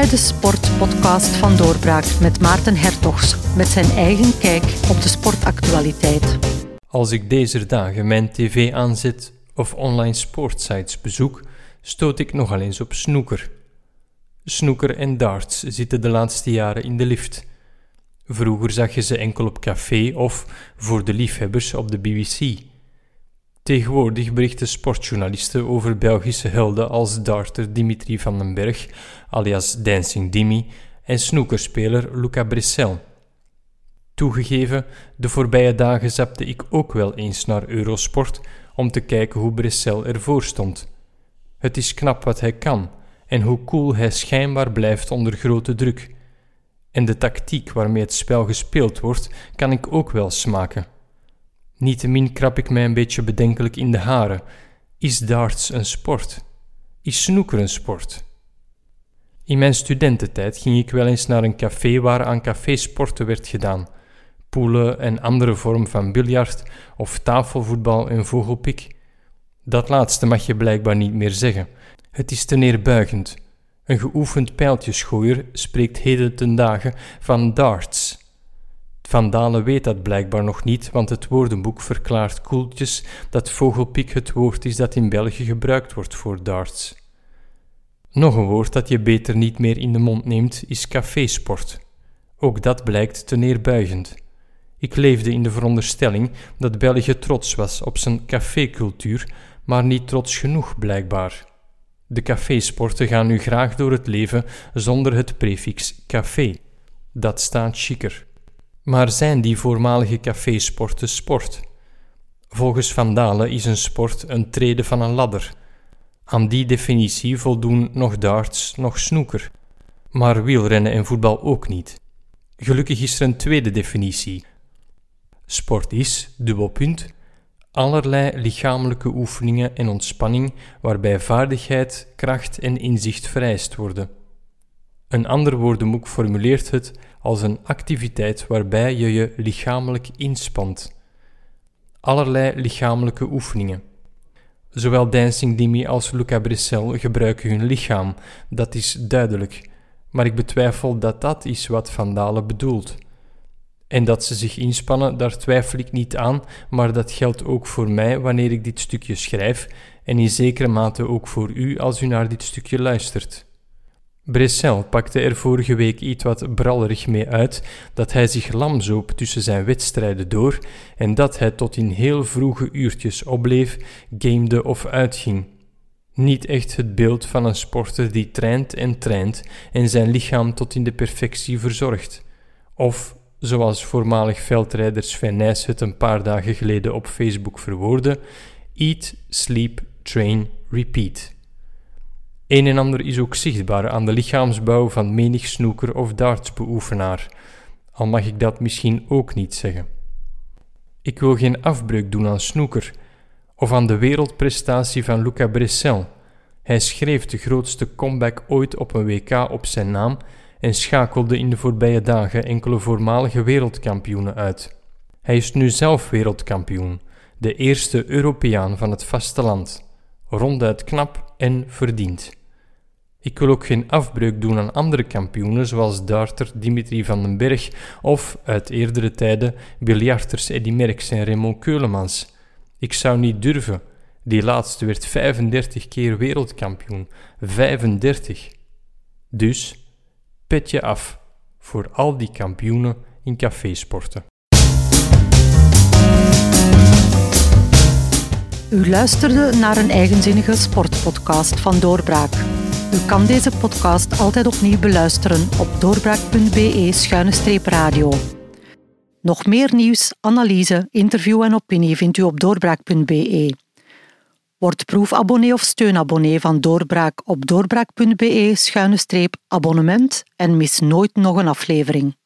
bij de Sportpodcast van Doorbraak met Maarten Hertogs met zijn eigen kijk op de sportactualiteit. Als ik deze dagen mijn tv aanzet of online sportsites bezoek, stoot ik nogal eens op snoeker. Snoeker en darts zitten de laatste jaren in de lift. Vroeger zag je ze enkel op café of, voor de liefhebbers, op de BBC. Tegenwoordig berichten sportjournalisten over Belgische helden als darter Dimitri van den Berg, alias Dancing Dimi, en snoekerspeler Luca Bressel. Toegegeven, de voorbije dagen zapte ik ook wel eens naar Eurosport om te kijken hoe Bressel ervoor stond. Het is knap wat hij kan en hoe cool hij schijnbaar blijft onder grote druk. En de tactiek waarmee het spel gespeeld wordt, kan ik ook wel smaken. Niettemin krap ik mij een beetje bedenkelijk in de haren. Is darts een sport? Is snoeker een sport? In mijn studententijd ging ik wel eens naar een café waar aan cafésporten werd gedaan. Poelen en andere vorm van biljart of tafelvoetbal en vogelpik. Dat laatste mag je blijkbaar niet meer zeggen. Het is te neerbuigend. Een geoefend pijltjesgooier spreekt heden ten dagen van darts. Van Dalen weet dat blijkbaar nog niet, want het woordenboek verklaart koeltjes dat vogelpik het woord is dat in België gebruikt wordt voor darts. Nog een woord dat je beter niet meer in de mond neemt is cafésport. Ook dat blijkt te neerbuigend. Ik leefde in de veronderstelling dat België trots was op zijn cafécultuur, maar niet trots genoeg blijkbaar. De cafésporten gaan nu graag door het leven zonder het prefix café. Dat staat chiquer. Maar zijn die voormalige cafésporten sport? Volgens Van Dalen is een sport een treden van een ladder. Aan die definitie voldoen nog darts, nog snoeker. Maar wielrennen en voetbal ook niet. Gelukkig is er een tweede definitie. Sport is, dubbelpunt, allerlei lichamelijke oefeningen en ontspanning waarbij vaardigheid, kracht en inzicht vereist worden. Een ander woordenboek formuleert het als een activiteit waarbij je je lichamelijk inspant. Allerlei lichamelijke oefeningen. Zowel Dancing Dimi als Luca Brissel gebruiken hun lichaam, dat is duidelijk, maar ik betwijfel dat dat is wat Van Dalen bedoelt. En dat ze zich inspannen, daar twijfel ik niet aan, maar dat geldt ook voor mij wanneer ik dit stukje schrijf en in zekere mate ook voor u als u naar dit stukje luistert. Bressel pakte er vorige week iets wat brallerig mee uit dat hij zich lam zoop tussen zijn wedstrijden door en dat hij tot in heel vroege uurtjes opbleef, gamede of uitging. Niet echt het beeld van een sporter die traint en traint en zijn lichaam tot in de perfectie verzorgt. Of, zoals voormalig veldrijder Sven het een paar dagen geleden op Facebook verwoordde, eat, sleep, train, repeat. Een en ander is ook zichtbaar aan de lichaamsbouw van menig snoeker of dartsbeoefenaar, al mag ik dat misschien ook niet zeggen. Ik wil geen afbreuk doen aan snoeker of aan de wereldprestatie van Luca Bressel. Hij schreef de grootste comeback ooit op een WK op zijn naam en schakelde in de voorbije dagen enkele voormalige wereldkampioenen uit. Hij is nu zelf wereldkampioen, de eerste Europeaan van het vasteland. Ronduit knap en verdiend. Ik wil ook geen afbreuk doen aan andere kampioenen, zoals darter Dimitri van den Berg of, uit eerdere tijden, biljarters Eddy Merckx en Raymond Keulemans. Ik zou niet durven. Die laatste werd 35 keer wereldkampioen. 35. Dus, petje af voor al die kampioenen in cafésporten. U luisterde naar een eigenzinnige sportpodcast van Doorbraak. U kan deze podcast altijd opnieuw beluisteren op doorbraak.be-radio. Nog meer nieuws, analyse, interview en opinie vindt u op doorbraak.be. Word proefabonnee of steunabonnee van Doorbraak op doorbraak.be-abonnement en mis nooit nog een aflevering.